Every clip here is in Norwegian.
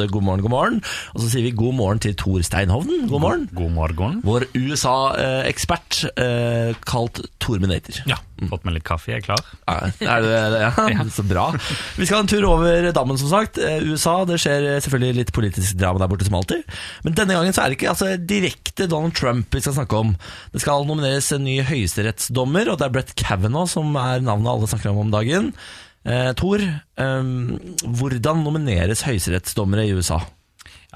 spalte God morgen, god morgen. Og så sier vi god morgen til Tor Steinhovden. God morgen. God morgen. Vår USA-ekspert, eh, kalt Torminator. Ja, Fått med litt kaffe, jeg er klar. Ja, er det, ja, så bra. Vi skal ha en tur over dammen, som sagt. Eh, USA, det skjer selvfølgelig litt politisk drama der borte, som alltid. Men denne gangen så er det ikke altså, direkte Donald Trump vi skal snakke om. Det skal nomineres en ny høyesterettsdommer, og det er Brett Kavanaugh som er navnet alle snakker om om dagen. Eh, Tor, eh, hvordan nomineres høyesterettsdommere i USA?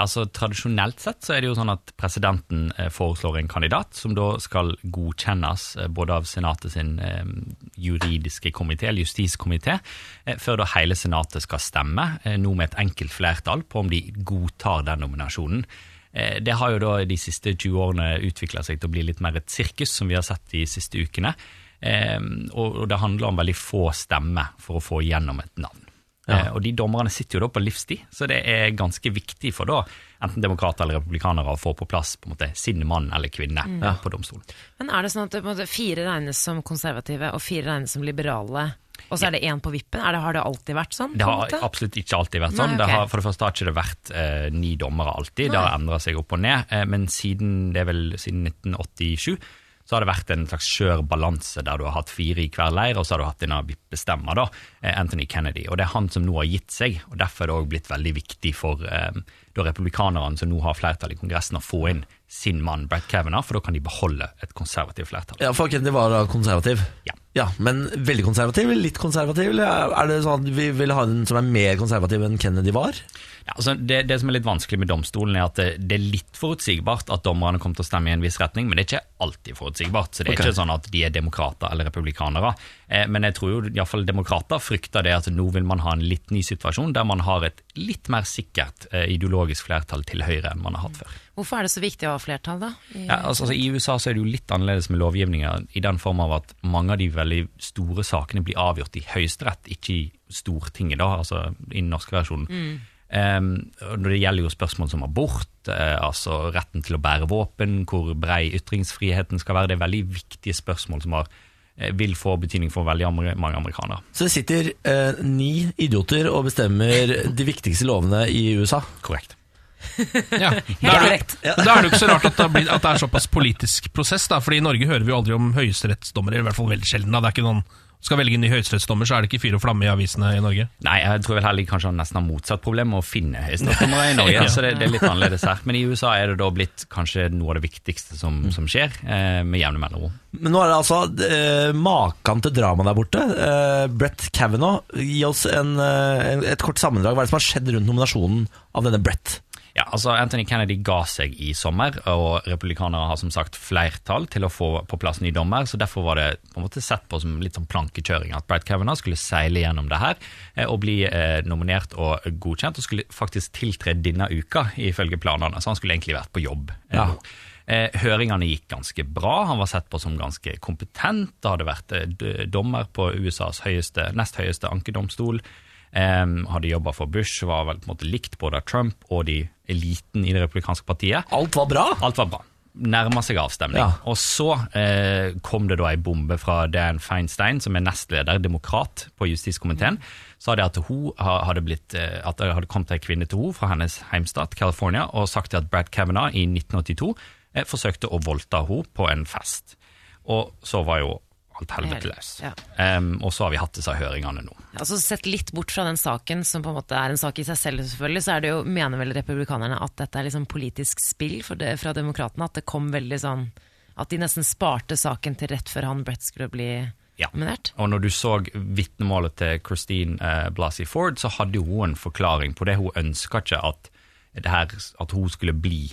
Altså Tradisjonelt sett så er det jo sånn at presidenten eh, foreslår en kandidat, som da skal godkjennes eh, både av Senatet sin eh, juridiske komité, eller justiskomité, før da hele Senatet skal stemme, nå med et enkelt flertall, på om de godtar den nominasjonen. Det har jo da de siste 20 årene utvikla seg til å bli litt mer et sirkus, som vi har sett de siste ukene. Eh, Og og det handler om veldig få stemmer for å få igjennom et navn. Ja. Eh, Og de dommerne sitter jo da på livstid, så det er ganske viktig for da enten demokrater eller republikanere å få på plass på en måte sin mann eller kvinne ja. på domstolen. Men er det sånn at på en måte, fire regnes som konservative og fire regnes som liberale, og så er det én på vippen? Er det, har det alltid vært sånn? Det på en har måte? absolutt ikke alltid vært Nei, sånn. Det ok. har, for det første har ikke det vært eh, ni dommere alltid. Det har endra seg opp og ned. Eh, men siden det er vel siden 1987 så har det vært en slags skjør balanse der du har hatt fire i hver leir, og så har du hatt denne bestemmer, da, eh, Anthony Kennedy. Og det er han som nå har gitt seg, og derfor er det òg blitt veldig viktig for eh, da republikanerne som nå har flertall i Kongressen, å få inn sin mann Brett Kavanaugh, for da kan de beholde et konservativt flertall. Ja, for Kennedy var konservativ. Ja. Ja, Men veldig konservativ? Litt konservativ? Eller er det sånn at vi vil ha en som er mer konservativ enn Kennedy var? Ja, altså det, det som er litt vanskelig med domstolen, er at det, det er litt forutsigbart at dommerne kommer til å stemme i en viss retning, men det er ikke alltid forutsigbart. Så det er okay. ikke sånn at de er demokrater eller republikanere. Eh, men jeg tror jo iallfall demokrater frykter det at nå vil man ha en litt ny situasjon, der man har et litt mer sikkert eh, ideologisk flertall til høyre enn man har hatt før. Hvorfor er det så viktig å ha flertall, da? I- Ja, altså, altså, I USA så er det jo litt annerledes med lovgivninger i den form av at mange av de veldig store sakene blir avgjort i Høyesterett, ikke i Stortinget, da, altså i den norske versjonen. Um, når det gjelder jo spørsmål som abort, uh, altså retten til å bære våpen, hvor brei ytringsfriheten skal være, det er veldig viktige spørsmål som har, eh, vil få betydning for veldig mange amerikanere. Så det sitter eh, ni idioter og bestemmer de viktigste lovene i USA. Korrekt. Ja, da er, det, da er det jo ikke så rart at det, blir, at det er såpass politisk prosess, da, fordi i Norge hører vi jo aldri om høyesterettsdommere, i hvert fall veldig sjelden. Da. Det er ikke noen, skal velge en ny høyesterettsdommer, så er det ikke fyr og flamme i avisene i Norge. Nei, jeg tror vel heller kanskje han nesten har motsatt problem med å finne høyesterettsdommere i Norge. Ja. Så det, det er litt annerledes her. Men i USA er det da blitt kanskje noe av det viktigste som, som skjer, eh, med jevne mellomrom. Men nå er det altså eh, maken til drama der borte. Eh, Brett Kavanaugh, gi oss en, eh, en- et kort sammendrag. Hva er det som har skjedd rundt nominasjonen av denne Brett? Ja, altså Anthony Kennedy ga seg i sommer, og republikanere har som sagt flertall til å få på plass ny dommer, så derfor var det på en måte sett på som litt sånn plankekjøring at Brad Kavanaugh skulle seile gjennom det her eh, og bli eh, nominert og godkjent, og skulle faktisk tiltre denne uka ifølge planene, så han skulle egentlig vært på jobb. eh, Ja. Eh, høringene gikk ganske bra, han var sett på som ganske kompetent, det hadde vært eh, dommer på USAs høyeste, nest høyeste ankedomstol, Em, hadde jobba for Bush, var vel på en måte likt både av Trump og de eliten i det republikanske partiet. Alt var bra? Alt var bra. Nærma seg avstemning. Ja. Og så eh, kom det da ei bombe fra Dan Feinstein, som er nestleder, demokrat, på justiskomiteen. Sa det at hun hadde blitt, eh, at det hadde kommet ei kvinne til henne fra hennes heimstat, California, og sagt at Brad Kavanaugh i 1982 eh, forsøkte å voldta henne på en fest. Og så var jo alt helvete løs. Ja. Um, og så har vi hatt disse høringene nå. Altså Sett litt bort fra den saken, som på en måte er en sak i seg selv, selvfølgelig, så er det jo, mener vel republikanerne at dette er liksom politisk spill for det, fra demokratene. At det kom veldig sånn At de nesten sparte saken til rett før han Brett skulle bli Ja. nominert. Og når du så vitnemålet til Christine eh, Blasey Ford, så hadde jo hun en forklaring på det. Hun ønska ikke at, det her, at hun skulle bli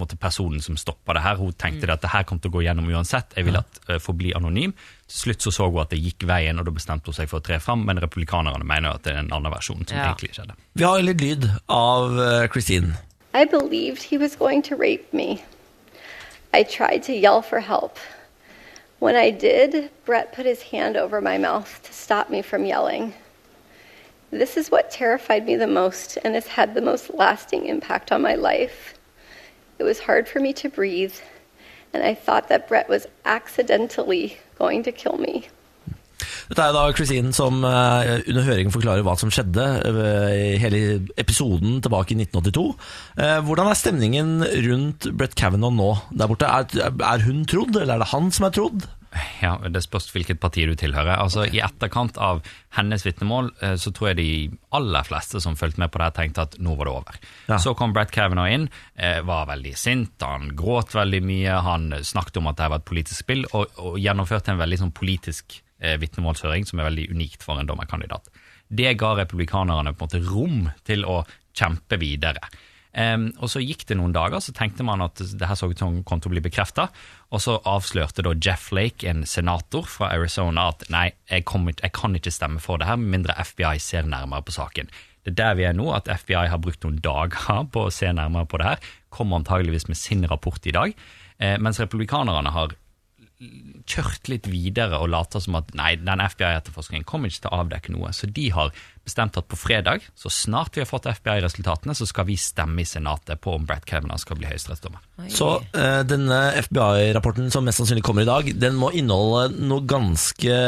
måte personen som stoppa det her. Hun tenkte mm. at det her kom til å gå gjennom uansett. Jeg vil at uh, forbli anonym. Til slutt så så hun at det gikk veien, og da bestemte hun seg for å tre fram. Men republikanerne mener at det er en annen versjon som Ja. egentlig skjedde. Vi har litt lyd av eh, Christine. I believed he was going to rape me. I tried to yell for help. When I did, Brett put his hand over my mouth to stop me from yelling. This is what terrified me the most and has had the most lasting impact on my life. It was hard for me to breathe, and I thought that Brett was accidentally going to kill me. Dette er da Christine som eh, under høringen forklarer hva som skjedde eh, i hele episoden tilbake i 1982. Eh, hvordan er stemningen rundt Brett Kavanaugh nå der borte? Er, hun trodd, eller er det han som er trodd? Ja, Det spørs hvilket parti du tilhører. Altså, I etterkant av hennes vitnemål så tror jeg de aller fleste som fulgte med på det, tenkte at nå var det over. Ja. Så kom Brett Kavanaugh inn, var veldig sint, han gråt veldig mye, han snakket om at det var et politisk spill, og, og gjennomførte en veldig sånn politisk eh, vitnemålshøring, som er veldig unikt for en dommerkandidat. Det ga republikanerne på en måte rom til å kjempe videre. Um, og Så gikk det noen dager, så tenkte man at det her så ut som kom til å bli bekrefta. Og så avslørte da Jeff Lake, en senator fra Arizona, at nei, jeg, kommer, jeg, kan ikke stemme for det her med mindre FBI ser nærmere på saken. Det er der vi er nå, at FBI har brukt noen dager på å se nærmere på det her. Kommer antageligvis med sin rapport i dag. Eh, mens republikanerne har kjørt litt videre og later som at nei, den FBI-etterforskningen kommer ikke til å avdekke noe. Så de har bestemt at på fredag, så snart vi har fått FBI-resultatene, så skal vi stemme i Senatet på om Brett Kavanaugh skal bli høyesterettsdommer. Så uh, denne FBI-rapporten som mest sannsynlig kommer i dag, den må inneholde noe ganske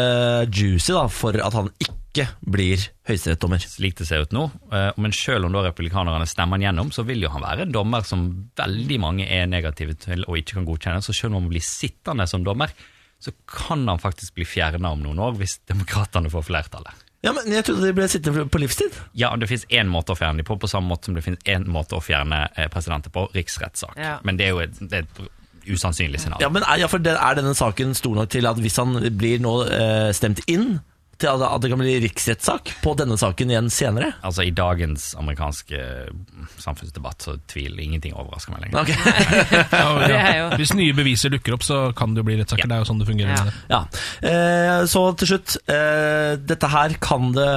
juicy da, for at han ikke ikke blir høyesterettsdommer. Slik det ser ut nå. Eh, men selv om da republikanerne stemmer han gjennom, så vil jo han være en dommer som veldig mange er negative til og ikke kan godkjenne. Så selv om han blir sittende som dommer, så kan han faktisk bli fjerna om noen år hvis demokratene får flertallet. Ja, men Jeg trodde de ble sittende på livstid? Ja, det finnes én måte å fjerne dem på, på samme måte som det finnes én måte å fjerne eh, presidenter på, riksrettssak. Ja. Men det er jo et, det er et usannsynlig scenario. Ja, men er, ja, for Er denne saken stor nok til at hvis han blir nå eh, stemt inn, til at det kan bli riksrettssak på denne saken igjen senere? Altså I dagens amerikanske samfunnsdebatt så tviler ingenting overrasker meg lenger. Okay. ja, ja. Hvis nye beviser dukker opp, så kan det jo bli rettssaker. Det er jo sånn det fungerer. Ja. Eh, så til slutt. Eh, dette her kan det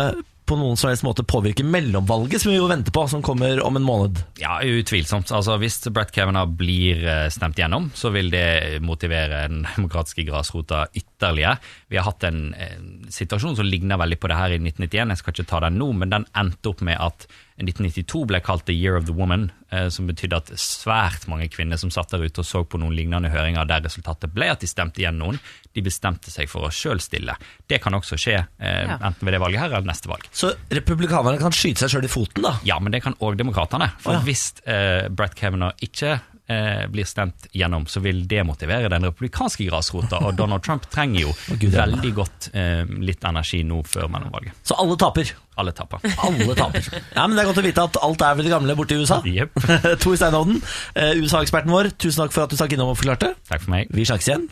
på noen som helst måte påvirke mellomvalget, som vi jo venter på, som kommer om en måned? Ja, utvilsomt. Altså, hvis Brett Kavanaugh blir eh, stemt gjennom, så vil det motivere den demokratiske grasrota ytterligere. Vi har hatt en, situasjon som ligner veldig på det her i 1991, jeg skal ikke ta den nå, men den endte opp med at 1992 ble kalt The Year of the Woman, eh, som betydde at svært mange kvinner som satt der ute og så på noen lignende høringer der resultatet ble at de stemte igjen noen, de bestemte seg for å sjøl stille. Det kan også skje eh, enten ved det valget her eller neste valg. Så republikanerne kan skyte seg sjøl i foten, da? Ja, men det kan òg demokratene. For oh, ja. hvis eh, Brett Kavanaugh ikke eh, blir stemt gjennom, så vil det motivere den republikanske grasrota. Og Donald Trump trenger jo veldig godt eh, litt energi nå før mellomvalget. Så alle taper? Alle taper. Alle taper. Ja, men Det er godt å vite at alt er ved det gamle borte i USA. Yep. Tor Steinhovden, eh, USA-eksperten vår, tusen takk for at du stakk innom og forklarte. Takk for meg. Vi snakkes igjen.